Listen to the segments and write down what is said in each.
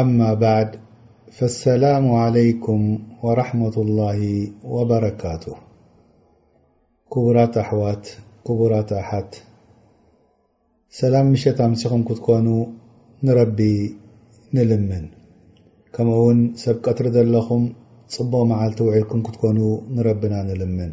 ኣማ ባዕድ ፈሰላሙ ዓለይኩም ወራሕመቱላሂ ወበረካቱህ ክቡራት ኣሕዋት ክቡራት ኣሓት ሰላም ምሸት ኣምሲኹም ክትኮኑ ንረቢ ንልምን ከምኡ ውን ሰብ ቀትሪ ዘለኹም ጽቡቕ መዓልቲ ውዒልኩም ክትኮኑ ንረብና ንልምን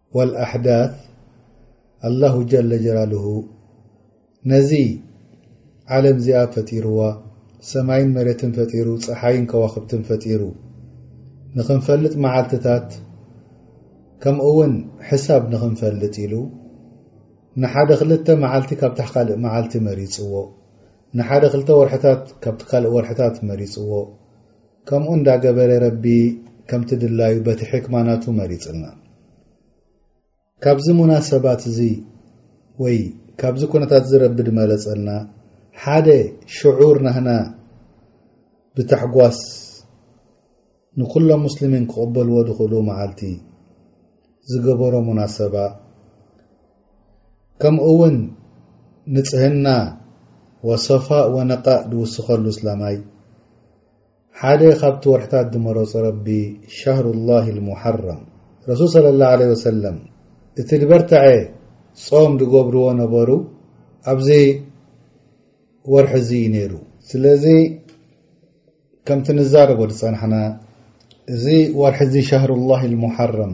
ወልኣሕዳት ኣላሁ ጀለ ጀላሉሁ ነዚ ዓለም እዚኣ ፈጢርዋ ሰማይን መሬትን ፈጢሩ ፀሓይን ከዋኽብትን ፈጢሩ ንኽንፈልጥ መዓልትታት ከምኡ ውን ሕሳብ ንኽንፈልጥ ኢሉ ንሓደ ክልተ መዓልቲ ካብ ታሕ ካልእ መዓልቲ መሪፅዎ ንሓደ ክልተ ወርሕታት ካብቲ ካልእ ወርሕታት መሪፅዎ ከምኡ እንዳ ገበረ ረቢ ከምቲ ድላዩ በቲ ሕክማ ናቱ መሪጽና። ካብዚ ሙናሰባት እዚ ወይ ካብዚ ኩነታት እዚ ረቢ ድመረጸልና ሓደ ሽዑር ናህና ብታሕጓስ ንኩሎም ሙስሊሚን ክቕበልዎ ድኽእሉ መዓልቲ ዝገበሮ ሙናሰባ ከምኡ እውን ንጽህና ወሰፋእ ወነቃእ ድውስኸሉ እስላማይ ሓደ ካብቲ ወርሕታት ዝመረጾ ረቢ ሻህሩላሂ ልሙሓረም ረሱል ሰለላሁ ዓለይሂ ወሰለም እቲ ዝበርተዐ ጾም ዝገብርዎ ነበሩ ኣብዚ ወርሒ እዚ እዩ ነይሩ። ስለዚ ከምቲ ንዛረቦ ዝጸናሕና እዚ ወርሒ እዚ ሻህሩላሂ ልሙሓረም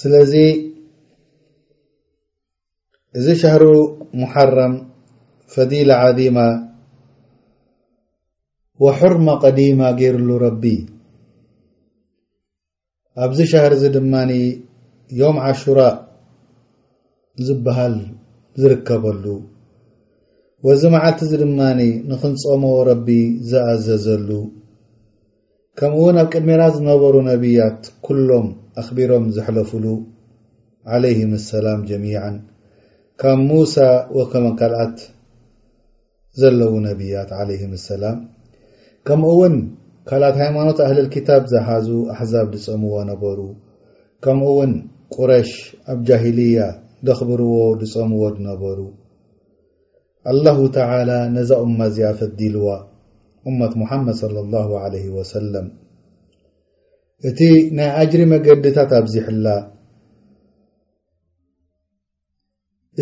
ስለዚ እዚ ሻሩ ሙሓረም ፈዲላ ዓዲማ ወሑርማ ቀዲማ ገይሩሉ ረቢ ኣብዚ ሻር እዚ ድማ ዮም ዓሹራ ዝበሃል ዝርከበሉ ወዚ መዓልቲ እዚ ድማ ንክንፀሞ ረቢ ዝኣዘዘሉ ከምኡውን ኣብ ቅድሜና ዝነበሩ ነብያት ኩሎም ኣኽቢሮም ዘሕለፉሉ ዓለይሂም ሰላም ጀሚዓን ካብ ሙሳ ወከም ካልኣት ዘለዉ ነብያት ዓለይሂም ሰላም ከምኡውን ካልኣት ሃይማኖት ኣህልል ክታብ ዝሓዙ ኣሕዛብ ዝጸምዎ ነበሩ ከምኡውን ቁረሽ ኣብ ጃሂልያ ደኽብርዎ ዝጸምዎ ዝነበሩ ኣላሁ ተዓላ ነዛ ኡማ እዚኣ ፈዲልዋ ኡመት ሙሓመድ ሰለ ላሁ ዓለይሂ ወሰለም እቲ ናይ ኣጅሪ መገድታት ኣብዚሕላ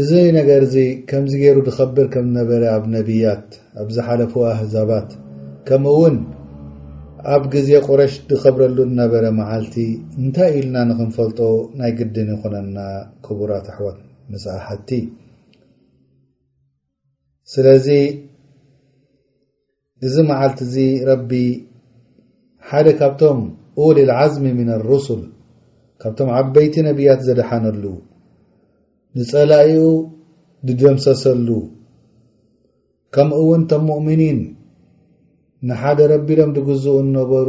እዚ ነገር እዚ ከምዚ ገይሩ ዝኸብር ከም ዝነበረ ኣብ ነብያት ኣብ ዝሓለፉ ኣህዛባት ከምኡ እውን ኣብ ግዜ ቁረሽ ዝኸብረሉ ዝነበረ መዓልቲ እንታይ ኢልና ንክንፈልጦ ናይ ግድን ይኹነና ክቡራት ኣሕዋት ምስ ኣሓቲ ስለዚ እዚ መዓልቲ እዚ ረቢ ሓደ ካብቶም ኡልዓዝሚ ምና ሩሱል ካብቶም ዓበይቲ ነቢያት ዘድሓነሉ ንፀላኢኡ ድደምሰሰሉ ከምኡ እውን ቶም ሙእምኒን ንሓደ ረቢሎም ድግዝኡ ነበሩ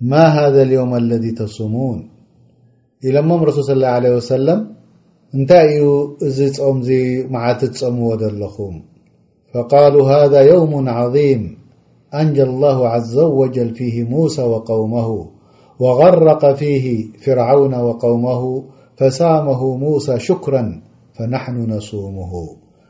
ما هذا اليوم الذي تصومون إلمم رسول صى الله عليه وسلم إنت ي از م زي معلت مو دلخم فقالوا هذا يوم عظيم أنجى الله عز وجل فيه موسى وقومه وغرق فيه فرعون وقومه فسامه موسى شكرا فنحن نسومه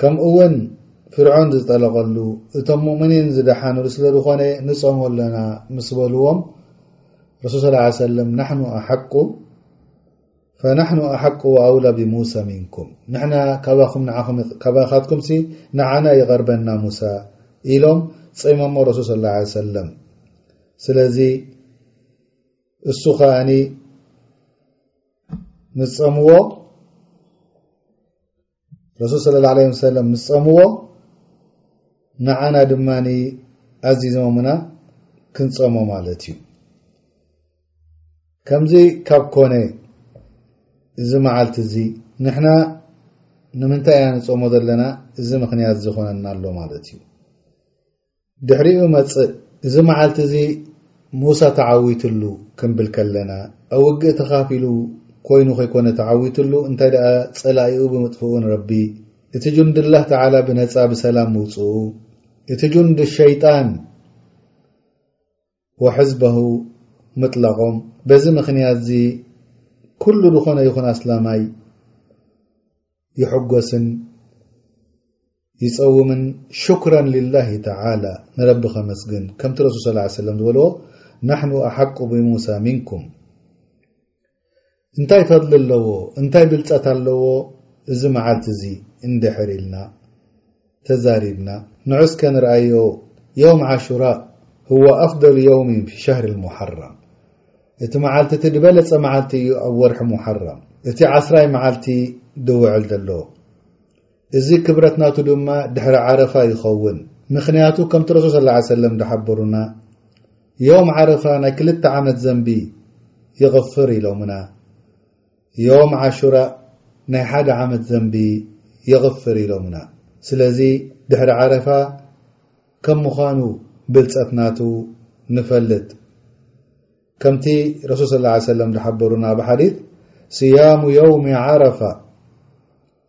ከምኡውን ፍርዖን ዝጠለቐሉ እቶም ሙእምኒን ዝደሓኑሉ ስለ ዝኾነ ንጾሞ ኣለና ምስ በልዎም ረሱል ስ ላ ሰለም ናሕኑ ኣሓቁ ፈናሕኑ ኣሓቁ ኣውላ ብሙሳ ምንኩም ንሕና ካባኻትኩም ሲ ንዓና ይቐርበና ሙሳ ኢሎም ጸሞሞ ረሱል ስ ላ ሰለም ስለዚ እሱ ኸኣኒ ንጸምዎ ረሱል ስለ ላ ለ ሰለም ምስ ጸምዎ ንዓና ድማ ኣዚዞምና ክንጸሞ ማለት እዩ ከምዚ ካብ ኮነ እዚ መዓልቲ እዚ ንሕና ንምንታይ ኢና ንጸሞ ዘለና እዚ ምክንያት ዝኮነና ኣሎ ማለት እዩ ድሕሪኡ መጽእ እዚ መዓልቲ እዚ ሙሳ ተዓዊትሉ ክንብል ከለና ኣብ ውግእ ተኻፊሉ ኮይኑ ከይኮነ ተዓዊትሉ እንታይ ደኣ ጸላኢኡ ብምጥፍኡን ረቢ እቲ ጁንድላህ ተዓላ ብነጻ ብሰላም ምውጽኡ እቲ ጁንድ ሸይጣን ወሕዝበሁ ምጥላቆም በዚ ምክንያት እዚ ኩሉ ዝኾነ ይኹን ኣስላማይ ይሕጎስን ይፀውምን ሽኩራ ልላህ ተላ ንረቢ ከመስግን ከምቲ ረሱል ስ ሰለም ዝበልዎ ናሕኑ ኣሓቁ ብሙሳ ምንኩም እንታይ ፈድሊ ኣለዎ እንታይ ብልጸት ኣለዎ እዚ መዓልቲ እዚ እንድሕር ኢልና ተዛሪብና ንዑ እስከ ንርኣዮ ዮውም ዓሹራእ ሁወ ኣፍደሉ ዮውሚን ፊ ሸህሪ ልሙሓረም እቲ መዓልቲ እቲ ድበለጸ መዓልቲ እዩ ኣብ ወርሒ ሙሓረም እቲ ዓስራይ መዓልቲ ድውዕል ደሎ እዚ ክብረት ናቱ ድማ ድሕሪ ዓረፋ ይኸውን ምኽንያቱ ከምቲ ረሱል ሰለላሁ ዓለይሂ ወሰለም ዝሓበሩና ዮውም ዓረፋ ናይ ክልተ ዓመት ዘንቢ ይቕፍር ኢሎምና ዮውም ዓሹራ ናይ ሓደ ዓመት ዘንቢ ይቕፍር ኢሎምና ስለዚ ድሕሪ ዓረፋ ከም ምዃኑ ብልጸት ናቱ ንፈልጥ ከምቲ ረሱል ስ ሰለም ዝሓበሩና ብሓዲት ስያሙ የውሚ ዓረፋ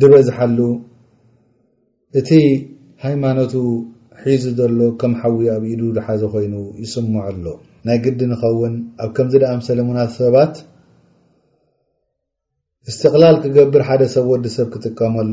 ዝበዝሓሉ እቲ ሃይማኖቱ ሒዙ ዘሎ ከም ሓዊ ኣብ ኢዱ ዝሓዘ ኮይኑ ይስምዖ ኣሎ። ናይ ግዲ ንኸውን ኣብ ከምዚ ዝኣምሰለ ሙናሰባት እስትቕላል ክገብር ሓደ ሰብ ወዲ ሰብ ክጥቀመሉ፣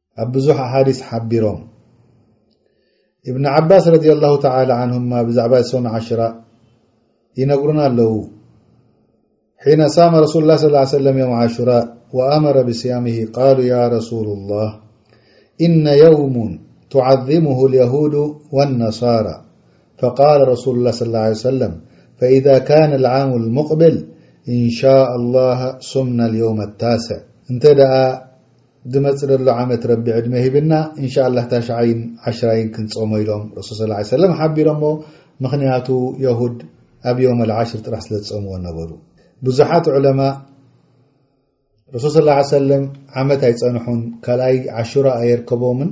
بزح أحاديث حبرم ابن عباس رضي الله تعالى عنهم بزعبة سن عشرا ينقرنا لو حين صام رسول الله صلىاله عليه وسلم يوم عشراء وأمر بصيامه قالوا يا رسول الله إن يوم تعذمه اليهود والنصارى فقال رسول الله صلى الله عليه وسلم فإذا كان العام المقبل እንሻ አላ ስምና ዮውም ኣታስዕ እንተ ደኣ ድመጽእ ደሎ ዓመት ረቢ ዕድመ ሂብና እንሻላህ ታሽዓይን ዓሽራይን ክንጾሞ ኢሎም ረሱል ስ ላ ሰለም ሓቢሮሞ ምኽንያቱ የሁድ ኣብ ዮም ኣልዓሽር ጥራሕ ስለ ዝጸምዎ ነበሩ ብዙሓት ዑለማ ረሱል ስ ላ ሰለም ዓመት ኣይጸንሑን ካልኣይ ዓሹራ ኣየርከቦምን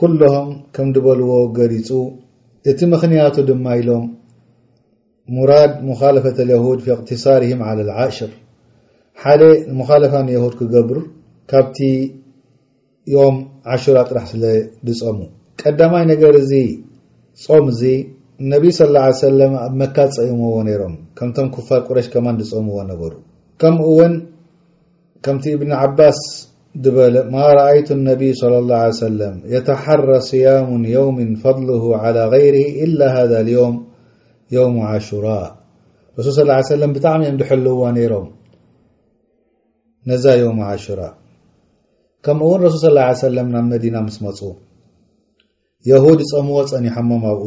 ኩሎም ከምድበልዎ ገሊጹ እቲ ምክንያቱ ድማ ኢሎም ሙራድ ሙኻለፈት ልያሁድ ፊ እቅትሳርህም ዓላ ልዓሽር ሓደ ንሙኻለፋ ንያሁድ ክገብር ካብቲ ዮም ዓሹራ ጥራሕ ስለ ድጸሙ ቀዳማይ ነገር እዚ ጾም እዚ ነቢ ስ ላ ሰለም ኣብ መካ ጸይምዎ ነይሮም ከምቶም ኩፋር ቁረሽ ከማን ድጸምዎ ነበሩ ከምኡ ውን ከምቲ እብን ዓባስ ድበለ ማ ረኣይቱ ነቢይ ሶለ ላሁ ዓለይሂ ወሰለም የተሓረ ስያሙ የውሚን ፈድሉሁ ዓላ ገይሪሂ ኢላ ሃዛል የውም የውሙ ዓሹራ ረሱል ሰለላሁ ዓለይሂ ወሰለም ብጣዕሚ እዮም ዝሕልውዋ ነይሮም ነዛ የውም ዓሹራ ከምኡ እውን ረሱል ሰለላሁ ዓለይሂ ወሰለም ናብ መዲና ምስ መፁ የሁድ ይፀምዎ ፀኒሖሞም ኣብኡ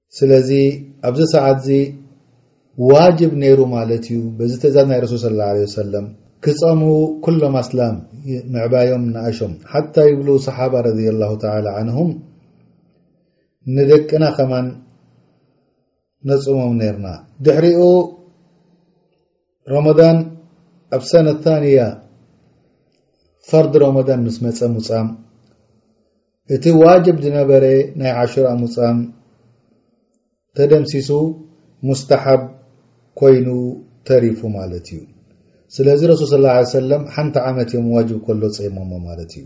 ስለዚ ኣብዚ ሰዓትዚ ዋጅብ ነይሩ ማለት እዩ በዚ ትእዛዝ ናይ ረሱል ስለ ላ ለ ሰለም ክፀሙ ኩሎም ኣስላም ምዕባዮም ንኣሾም ሓታ ይብሉ ሰሓባ ረድ ላሁ ተላ ዓንሁም ንደቅና ከማን ነፅሞም ነርና ድሕሪኡ ሮሞዳን ኣብ ሰነ ታንያ ፈርዲ ሮሞዳን ምስ መጸ ሙጻም እቲ ዋጅብ ዝነበረ ናይ ዓሹራ ሙጻም ተደምሲሱ ሙስተሓብ ኮይኑ ተሪፉ ማለት እዩ ስለዚ ረሱል ስ ሰለም ሓንቲ ዓመት እዮም ዋጅብ ከሎ ጸይሞሞ ማለት እዩ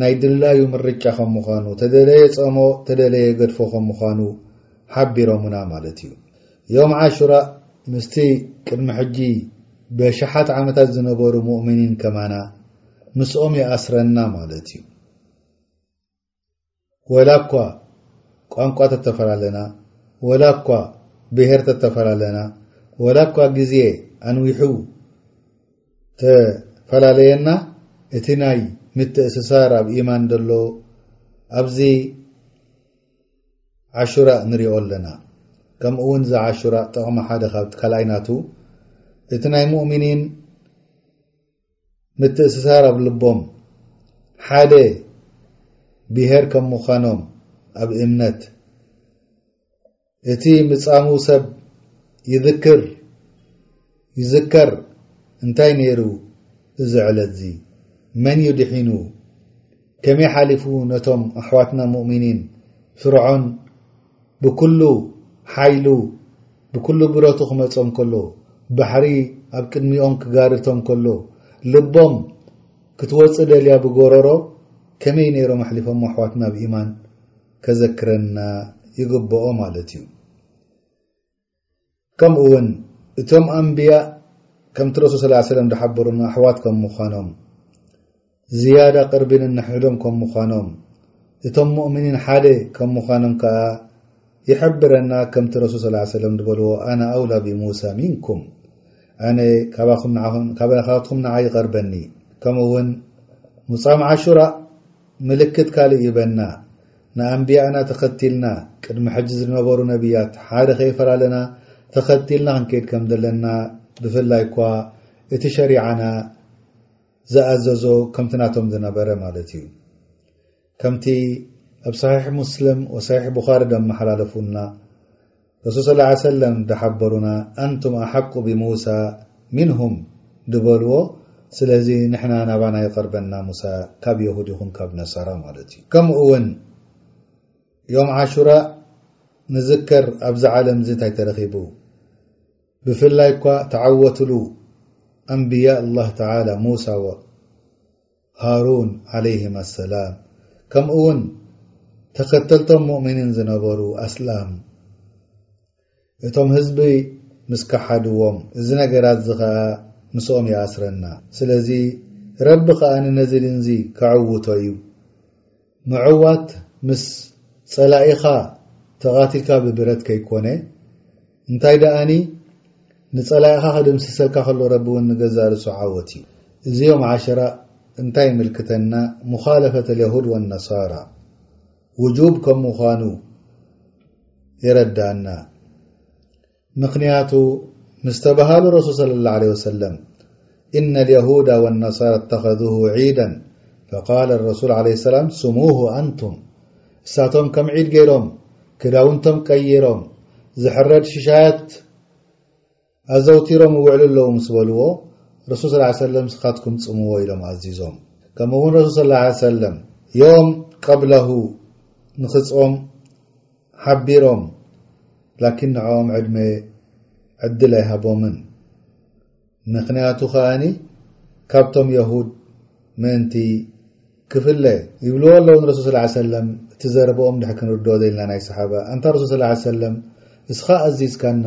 ናይ ድላዩ ምርጫ ከም ምዃኑ፣ ተደለየ ጸሞ ተደለየ ገድፎ ከም ምዃኑ ሓቢሮሙና ማለት እዩ። ዮም ዓሹራ ምስቲ ቅድሚ ሕጂ በሽሓት ዓመታት ዝነበሩ ሙእሚኒን ከማና ምስኦም ይኣስረና ማለት እዩ። ወላ እኳ ቋንቋ ተተፈላለና፣ ወላ እኳ ብሄር ተተፈላለና፣ ወላ እኳ ግዜ ኣንዊሑ ተፈላለየና፣ እቲ ናይ ምትእስሳር ኣብ ኢማን ዘሎ ኣብዚ ዓሹራእ ንሪኦ ኣለና። ከምኡ እውን እዛ ዓሹራእ ጥቕሚ ሓደ ካብ ካልኣይ ናቱ እቲ ናይ ሙእሚኒን ምትእስሳር ኣብ ልቦም ሓደ ብሄር ከም ምዃኖም ኣብ እምነት እቲ ምጻሙ ሰብ ይዝክር ይዝከር እንታይ ነይሩ እዚ ዕለትዚ መን እዩ ድሒኑ ከመይ ሓሊፉ ነቶም ኣሕዋትና ሙእሚኒን ፍርዖን ብኵሉ ሓይሉ ብኵሉ ብረቱ ክመጾም ከሎ፣ ባሕሪ ኣብ ቅድሚኦም ክጋርቶም ከሎ፣ ልቦም ክትወጽእ ደልያ ብጎሮሮ ከመይ ነይሮም ኣሕሊፎሞ ኣሕዋትና ብኢማን ከዘክረና ይግብኦ ማለት እዩ። ከምኡ ውን እቶም ኣንብያእ ከምቲ ረሱል ስ ላ ሰለም ዝሓበሩና ኣሕዋት ከም ምዃኖም ዝያዳ ቅርቢ ንንሕዶም ከም ምዃኖም እቶም ሙእምኒን ሓደ ከም ምዃኖም ከኣ ይሕብረና ከምቲ ረሱል ስ ላ ሰለም ዝበልዎ ኣና ኣውላ ብሙሳ ሚንኩም ኣነ ካባኻትኩም ንዓ ይቐርበኒ ከምኡ ውን ሙጻም ዓሹራ ምልክት ካልእ ይበና ንኣንብያእና ተኸቲልና ቅድሚ ሕጂ ዝነበሩ ነብያት ሓደ ከይፈላለና ተኸቲልና ክንከይድ ከም ዘለና ብፍላይ እኳ እቲ ሸሪዓና ዝኣዘዞ ከምቲ ናቶም ዝነበረ ማለት እዩ ከምቲ ኣብ ሰሒሕ ሙስልም ወሰሒሕ ቡኻሪ ደመሓላለፉልና ረሱል ሰለላሁ ዓለይሂ ወሰለም ድሓበሩና ኣንቱም ኣሓቁ ብሙሳ ምንሁም ድበልዎ ስለዚ ንሕና ናባና ይቀርበና ሙሳ ካብ የሁድ ይኹን ካብ ነሳራ ማለት እዩ ከምኡ ውን ዮም ዓሹራ ንዝከር ኣብዚ ዓለም እዚ እንታይ ተረኺቡ ብፍላይ እኳ ተዓወትሉ ኣንብያ ኣላህ ተዓላ ሙሳ ወ ሃሩን ዓለይሂም ኣሰላም ከምኡውን ተኸተልቶም ሙእሚኒን ዝነበሩ ኣስላም እቶም ህዝቢ ምስ ከሓድዎም እዚ ነገራትዚ ከኣ ምስኦም ይኣስረና ስለዚ ረቢ ከኣ ንነዚ ድንዚ ከዕውቶ እዩ። ምዕዋት ምስ ጸላኢኻ ተቓቲልካ ብብረት ከይኮነ እንታይ ደኣኒ ንጸላኢኻ ክድምስሰልካ ከሎ ረቢ ውን ንገዛእ ርእሱ ዓወት እዩ እዚ ዮም ዓሽራ እንታይ ይምልክተና ሙኻለፈት ልየሁድ ወነሳራ ውጁብ ከም ምዃኑ የረድኣና። ምኽንያቱ ምስ ተባሃሉ ረሱል ሰለላሁ ዓለይሂ ወሰለም ኢነ ልየሁዳ ወነሳራ እተኸዙሁ ዒደን ፈቃለ ረሱል ዓለይሂ ሰላም ስሙሁ ኣንቱም እሳቶም ከም ዒድ ገይሮም ክዳውንቶም ቀይሮም ዝሕረድ ሽሻያት ኣዘውቲሮም ይውዕሉ ኣለዉ ምስ በልዎ ረሱል ሰለላሁ ዓለይሂ ወሰለም ንስኻትኩም ጽምዎ ኢሎም ኣዚዞም ከምኡውን ረሱል ሰለላሁ ዓለይሂ ወሰለም ዮም ቀብለሁ ንኽጾም ሓቢሮም ላኪን ንዕኦም ዕድመ ዕድል ኣይሃቦምን ምክንያቱ ከኣኒ ካብቶም የሁድ ምእንቲ ክፍለ ይብልዎ ኣለዉ ንረሱል ስላ ሰለም እቲ ዘረብኦም ድሕ ክንርድኦ ዘልና ናይ ሰሓባ ኣንታ ረሱል ስላ ሰለም እስኻ ኣዚዝካና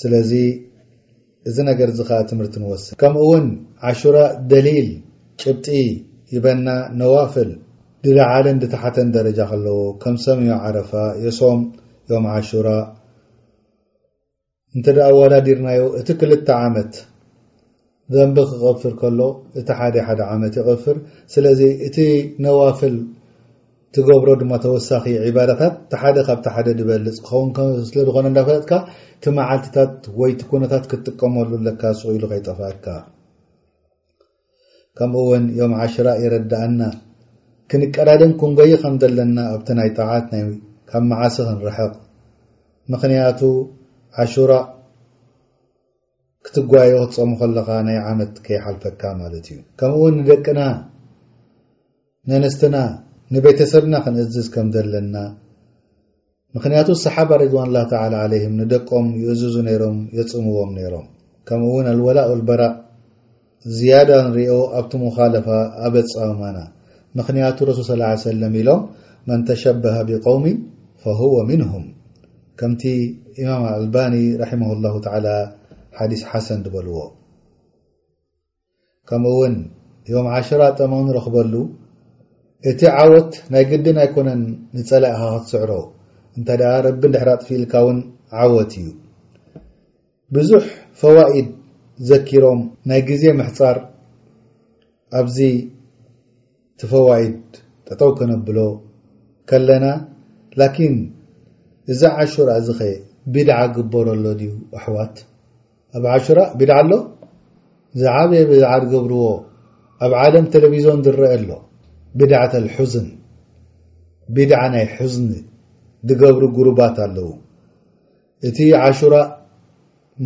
ስለዚ እዚ ነገር እዚ ከኣ ትምህርቲ ንወስድ። ከምኡ ውን ዓሹራ ደሊል፣ ጭብጢ፣ ይበና ነዋፍል ድልዓልን ድታሕተን ደረጃ ከለዎ ከም ሰምዮ ዓረፋ የሶም ዮም ዓሹራ እንተ ኣዋዳዲርናዮ እቲ ክልተ ዓመት ዘንቢ ክቐፍር ከሎ እቲ ሓደ ሓደ ዓመት ይቐፍር ስለዚ እቲ ነዋፍል ትገብሮ ድማ ተወሳኺ ዒባዳታት ተሓደ ካብ ተሓደ ድበልፅ ክኸውን ስለ ዝኾነ እንዳፈለጥካ እቲ መዓልትታት ወይ እቲ ኩነታት ክትጥቀመሉ ኣለካ ስቑኢሉ ከይጠፋእካ ከምኡ እውን ዮም ዓሽራ የረዳእና ክንቀዳደም ክንጎይ ከም ዘለና ኣብቲ ናይ ጣዓት ናይ ካብ መዓሲ ክንርሕቕ ምክንያቱ ዓሹራ ክትጓየ ክትጾሙ ከለኻ ናይ ዓመት ከይሓልፈካ ማለት እዩ። ከምኡውን ንደቅና ነንስትና ንቤተሰብና ክንእዝዝ ከም ዘለና ምክንያቱ ሰሓባ ሪድዋን ላ ተላ ዓለይህም ንደቆም ይእዝዙ ነይሮም የጽምዎም ነይሮም ከምኡውን ኣልወላእ ልበራእ ዝያዳ ንሪኦ ኣብቲ ሙኻለፋ ኣብ ኣጻማማና ምኽንያቱ ረሱል ሰለላሁ ዓለይሂ ወሰለም ኢሎም መን ተሸበሀ ቢቀውሚን ፈሁወ ምንሁም ከምቲ ኢማም ኣልባኒ ረሒመሁላሁ ተዓላ ሓዲስ ሓሰን ዝበልዎ ከምኡ ውን ዮም ዓሽራ ጠመቕ ንረኽበሉ እቲ ዓወት ናይ ግድን ኣይኮነን ንጸላኢኻ ክትስዕሮ እንተ ረቢ ድሕሪ ኣጥፊእልካ ውን ዓወት እዩ ብዙሕ ፈዋኢድ ዘኪሮም ናይ ግዜ ምሕጻር ኣብዚ እቲ ፈዋኢድ ጠጠው ከነብሎ ከለና ላኪን እዚ ዓሹራ እዚኸ ቢድዓ ግበሮ ኣሎ ድዩ ኣሕዋት ኣብ ዓሹራ ቢድዓ ኣሎ ዝዓበየ ቢድዓ ዝገብርዎ ኣብ ዓለም ቴሌቪዞን ዝረአ ኣሎ ቢድዓት ኣልሑዝን ቢድዓ ናይ ሑዝኒ ዝገብሩ ጉሩባት ኣለዉ እቲ ዓሹራ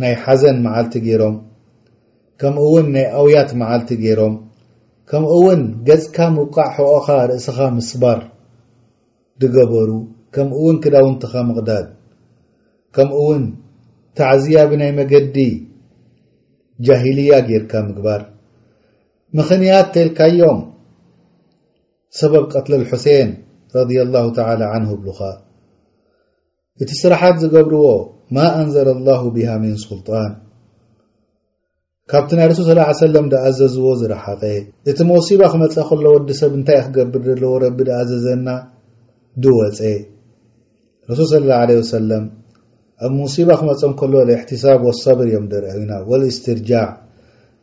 ናይ ሓዘን መዓልቲ ገይሮም ከምኡ ውን ናይ ኣውያት መዓልቲ ገይሮም ከምኡ ውን ገጽካ ምብቃዕ ሕቆኻ ርእስኻ ምስባር ድገበሩ ከምኡ ውን ክዳውንትኻ ምቕዳድ ከምኡ ውን ታዕዝያ ብናይ መገዲ ጃሂልያ ገይርካ ምግባር ምኽንያት ተልካዮም ሰበብ ቀትለል ሑሴን ረድየላሁ ተዓላ ዓንሁ እብሉኻ እቲ ስራሓት ዝገብርዎ ማ ኣንዘለ ላሁ ቢሃ ሚን ሱልጣን ካብቲ ናይ ረሱል ስ ሰለም ድኣዘዝዎ ዝረሓቐ እቲ ሞሲባ ክመፅእ ከሎ ወዲ ሰብ እንታይ ክገብር ዘለዎ ረቢ ድኣዘዘና ድወፀ ረሱል ስለ ላ ለ ወሰለም ኣብ ሙሲባ ክመፅም ከሎ ልእሕትሳብ ወሰብር እዮም ደርዐዩና ወልእስትርጃዕ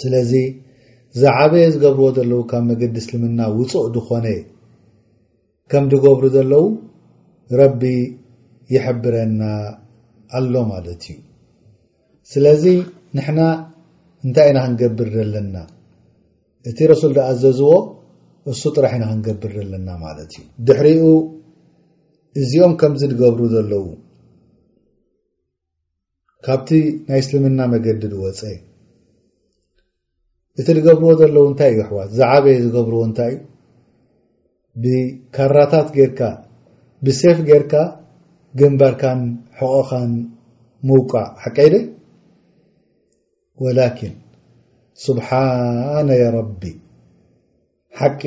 ስለዚ ዝዓበየ ዝገብርዎ ዘለዉ ካብ መገዲ እስልምና ውፁእ ዝኾነ ከም ዝገብሩ ዘለዉ ረቢ ይሕብረና ኣሎ ማለት እዩ ስለዚ ንሕና እንታይ ኢና ክንገብር ዘለና እቲ ረሱል ዝኣዘዝዎ እሱ ጥራሕ ኢና ክንገብር ዘለና ማለት እዩ ድሕሪኡ እዚኦም ከምዚ ዝገብሩ ዘለዉ ካብቲ ናይ እስልምና መገዲ ዝወፀ እዩ እቲ ዝገብርዎ ዘለዉ እንታይ እዩ ኣሕዋት ዝዓበየ ዝገብርዎ እንታይ እዩ ብካራታት ጌርካ ብሴፍ ጌርካ ግንባርካን ሕቆኻን ምውቃዕ ሓቀይደ ወላኪን ስብሓነ የረቢ ሓቂ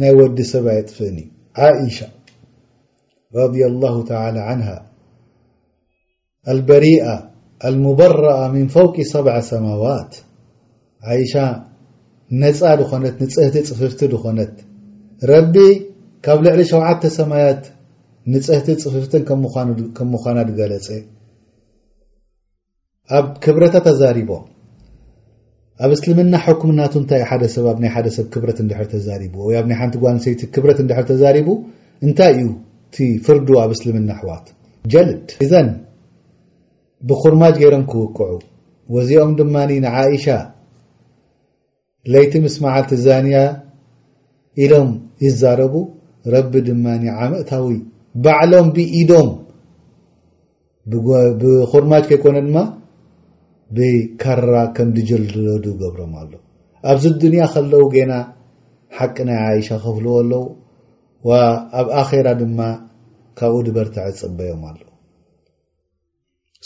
ናይ ወዲ ሰብ ኣየጥፍእን እዩ ዓኢሻ ረድያ ላሁ ተላ ዓንሃ ኣልበሪኣ ኣልሙበረኣ ምን ፈውቂ ሰብዓ ሰማዋት ዓይሻ ነፃ ዝኾነት ንፅህቲ ፅፍፍቲ ዝኾነት ረቢ ካብ ልዕሊ ሸውዓተ ሰማያት ንፅህቲ ፅፍፍትን ከም ምዃና ዝገለፀ ኣብ ክብረታ ተዛሪቦ ኣብ እስልምና ሕኩም ናቱ እንታይ ሓደ ሰብ ኣብ ናይ ሓደ ሰብ ክብረት እንድር ተዛሪቡ ወይ ኣብ ናይ ሓንቲ ጓንሰይቲ ክብረት እንድር ተዛሪቡ እንታይ እዩ እቲ ፍርዱ ኣብ እስልምና ኣሕዋት ጀልድ እዘን ብኩርማጅ ገይሮም ክውቅዑ ወዚኦም ድማ ንዓእሻ ለይቲ ምስ መዓልቲ ዛንያ ኢሎም ይዛረቡ ረቢ ድማ ዓመእታዊ ባዕሎም ብኢዶም ብኹርማጅ ከይኮነ ድማ ብካራ ከም ድጀልለዱ ገብሮም ኣሎ ኣብዚ ዱንያ ከለው ገና ሓቂ ናይ ዓይሻ ከፍልዎ ኣለው ኣብ ኣኼራ ድማ ካብኡ ድበርትዐ ፅበዮም ኣሎ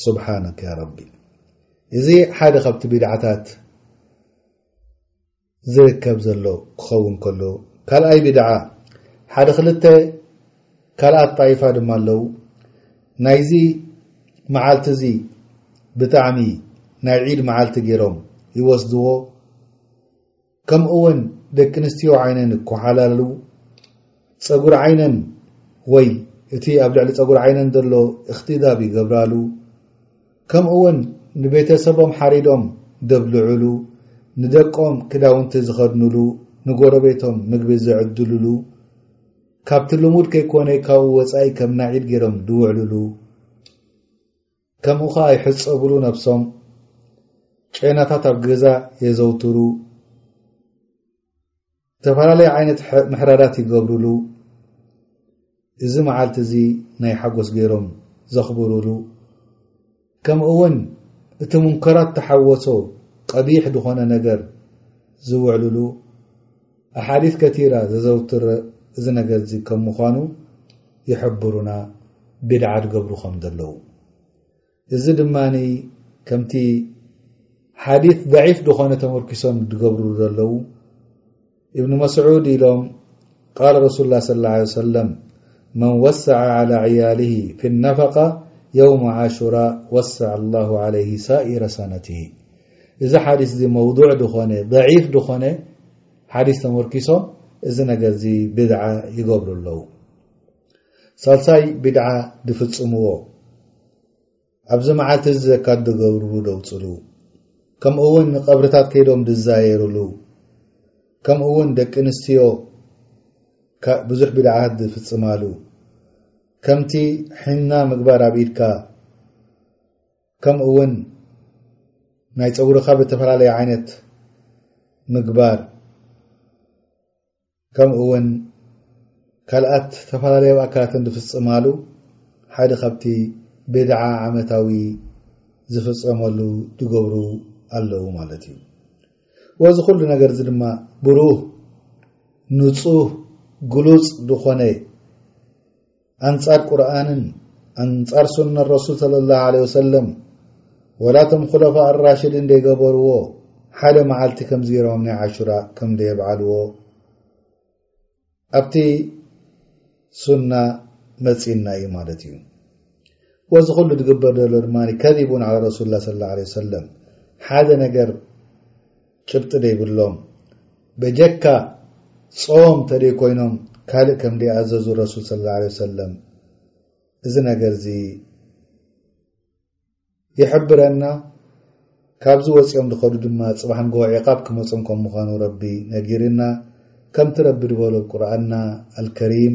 ስብሓነከ ረቢ እዚ ሓደ ካብቲ ቢድዓታት ዝርከብ ዘሎ ክኸውን ከሎ ካልኣይ ቢድዓ ሓደ ክልተ ካልኣት ጣይፋ ድማ ኣለው ናይዚ መዓልቲ እዚ ብጣዕሚ ናይ ዒድ መዓልቲ ገይሮም ይወስድዎ ከምኡ ውን ደቂ ኣንስትዮ ዓይነን እኮሓላሉ ጸጉሪ ዓይነን ወይ እቲ ኣብ ልዕሊ ጸጉሪ ዓይነን ዘሎ እክትዳብ ይገብራሉ ከምኡ ውን ንቤተሰቦም ሓሪዶም ደብልዑሉ ንደቆም ክዳውንቲ ዝኸድኑሉ ንጎረቤቶም ምግቢ ዝዕድሉሉ ካብቲ ልሙድ ከይኮነ ካብኡ ወጻኢ ከም ናዒድ ገይሮም ድውዕሉሉ ከምኡ ከኣ ይሕጸብሉ ነብሶም ጨናታት ኣብ ገዛ የዘውትሩ ዝተፈላለየ ዓይነት ምሕራዳት ይገብርሉ እዚ መዓልቲ እዚ ናይ ሓጎስ ገይሮም ዘኽብርሉ ከምኡ እውን እቲ ሙንከራት ተሓወሶ ቀቢሕ ዝኾነ ነገር ዝውዕልሉ ኣሓዲት ከቲራ ዘዘውትር እዚ ነገርዚ ከም ምዃኑ ይሕብሩና ቢድዓ ድገብሩ ከም ዘለዉ እዚ ድማ ከምቲ ሓዲት ضዒፍ ድኾነ ተመርኪሶም ድገብሩ ዘለዉ እብኒ መስዑድ ኢሎም ቃል ረሱል ላ ስለ ላ ሰለም መን ወሰዐ ዓላ ዕያልህ ፊ ነፈቃ የውመ ዓሹራ ወሰዐ ላሁ ዓለይህ ሳኢረ ሰነትህ እዚ ሓዲስ እዚ መውዱዕ ድኾነ ደዒፍ ድኾነ ሓዲስ ተመርኪሶም እዚ ነገር እዚ ቢድዓ ይገብሩ ኣለዉ። ሳልሳይ ቢድዓ ድፍጽምዎ ኣብዚ መዓልቲ እዚ ዘካት ድገብርሉ ደውጽሉ ከምኡ እውን ንቀብርታት ከይዶም ድዛየርሉ ከምኡ እውን ደቂ ኣንስትዮ ብዙሕ ቢድዓት ድፍጽማሉ ከምቲ ሕና ምግባር ኣብ ኢድካ ከምኡ ውን ናይ ፀጉርኻ ብተፈላለየ ዓይነት ምግባር ከምኡ ውን ካልኣት ተፈላለዩ ኣካላት እንድፍፅማሉ ሓደ ካብቲ ቤድዓ ዓመታዊ ዝፍፀመሉ ዝገብሩ ኣለዉ ማለት እዩ ወዚ ኩሉ ነገር እዚ ድማ ብሩህ ንፁህ ግሉፅ ዝኾነ ኣንጻር ቁርኣንን ኣንጻር ሱነን ረሱል ሰለላሁ ዓለይሂ ወሰለም ወላ እቶም ኹለፋእ ኣራሽዲን ደይገበርዎ ሓደ መዓልቲ ከምዚ ገይሮም ናይ ዓሹራ ከም ደየብዓልዎ ኣብቲ ሱና መጺእና እዩ ማለት እዩ ወዚ ኩሉ ዝግበር ዘሎ ድማ ከዚቡን ዓላ ረሱሉላ ስ ላ ሰለም ሓደ ነገር ጭብጢ ደይብሎም በጀካ ጾም ተደይ ኮይኖም ካልእ ከም ደይ ኣዘዙ ረሱል ሰለላሁ ዓለይሂ ወሰለም እዚ ነገር እዚ ይሕብረና ካብዚ ወጽኦም ዝኸዱ ድማ ጽባሕ ንግሆ ዒቃብ ክመጾም ከም ምዃኑ ረቢ ነጊርና ከምቲ ረቢ ድበሎ ቁርኣና ኣልከሪም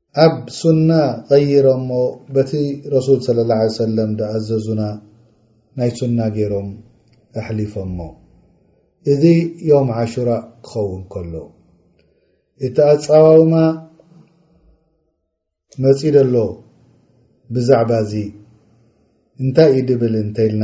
ኣብ ሱና ቐይረሞ በቲ ረሱል ሰለላሁ ዓለይሂ ወሰለም ዝኣዘዙና ናይ ሱና ጌሮም ኣሕሊፈሞ እዚ ዮውም ዓሹራ ክኸውን ከሎ እቲ ኣጻዋውማ መጺ ደሎ ብዛዕባ እዚ እንታይ እዩ ድብል እንተኢልና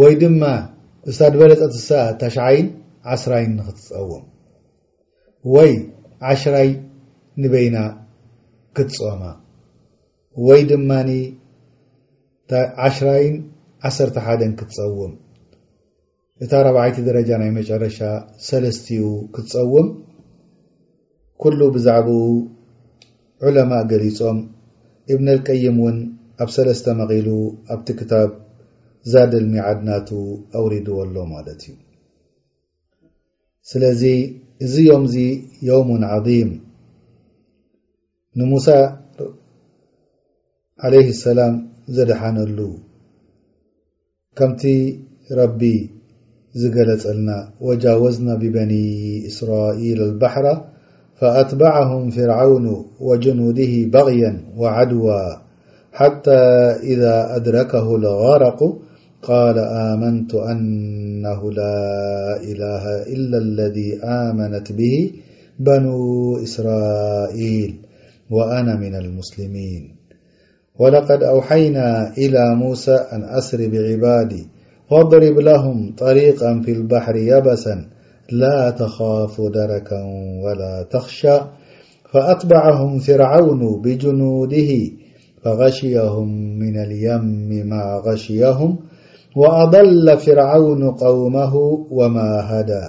ወይ ድማ እታ ድበለጸት እሳ ታሽዓይን ዓስራይን ንክትጸውም ወይ ዓሽራይ ንበይና ክትጾማ ወይ ድማ ዓሽራይን ዓሰርተ ሓደን ክትጸውም እታ ራብዓይቲ ደረጃ ናይ መጨረሻ ሰለስትኡ ክትጸውም ኩሉ ብዛዕብኡ ዑለማእ ገሊጾም ኢብን ኣልቀይም ውን ኣብ ሰለስተ መቒሉ ኣብቲ ክታብ ዛድ ኣልሚዓድ ናቱ ኣውሪድዎ ኣሎ ማለት እዩ ስለዚ እዚ ዮም እዚ የውሙን ዓም ንሙሳ ዓለይህ ሰላም ዘድሓነሉ ከምቲ ረቢ زجللنا وجاوزنا ببني إسرائيل البحر فأتبعهم فرعون وجنوده بغيا وعدوا حتى إذا أدركه الغرق قال آمنت أنه لا إله إلا الذي آمنت به بنو إسرائيل وأنا من المسلمين ولقد أوحينا إلى موسى أن أسر بعبادي فاضرب لهم طريقا في البحر يبسا لا تخاف دركا ولا تخشى فأطبعهم فرعون بجنوده فغشيهم من اليم ما غشيهم وأضل فرعون قومه وما هدى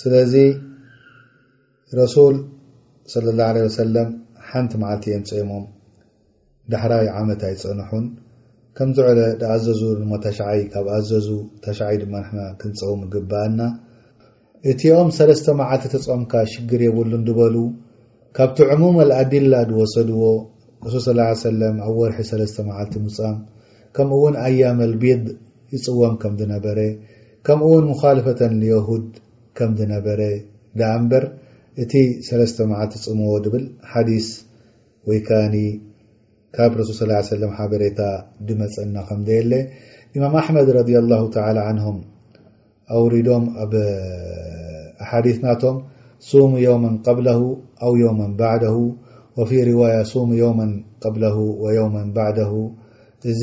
ስለዚ ረሱል صለ ላ ለ ወሰለም ሓንቲ መዓልቲ እየም ፀሞም ዳሕራይ ዓመት ኣይፀንሑን ከም ዝዕለ ዳኣዘዙ ንሞ ታሽዓይ ካብ ኣዘዙ ታሽዓይ ድማ ንሕና ክንፀውም ግባኣና እቲኦም ሰለስተ መዓልቲ ተፀምካ ሽግር የብሉ ንድበሉ ካብቲ ዕሙም ኣልኣዲላ ዝወሰድዎ ረሱል ስ ሰለም ኣብ ወርሒ ሰለስተ መዓልቲ ሙፃም ከምኡ እውን ኣያመልቢድ ይፅወም ከም ዝነበረ ከምኡውን ሙኻልፈተን ልዮሁድ ከም ድነበረ ደኣ እምበር እቲ ሰለስተ መዓልቲ ጽምዎ ድብል ሓዲስ ወይ ከኣኒ ካብ ረሱል ሰለላሁ ዓለይሂ ወሰለም ሓበሬታ ድመጸና ከም ደየለ ኢማም ኣሕመድ ረዲየላሁ ተዓላ ዓንሁም ኣውሪዶም ኣብ ኣሓዲስ ናቶም ሱሙ የውመን ቀብለሁ ኣው የውመን ባዕደሁ ወፊ ሪዋያ ሱሙ የውመን ቀብለሁ ወየውመን ባዕደሁ እዚ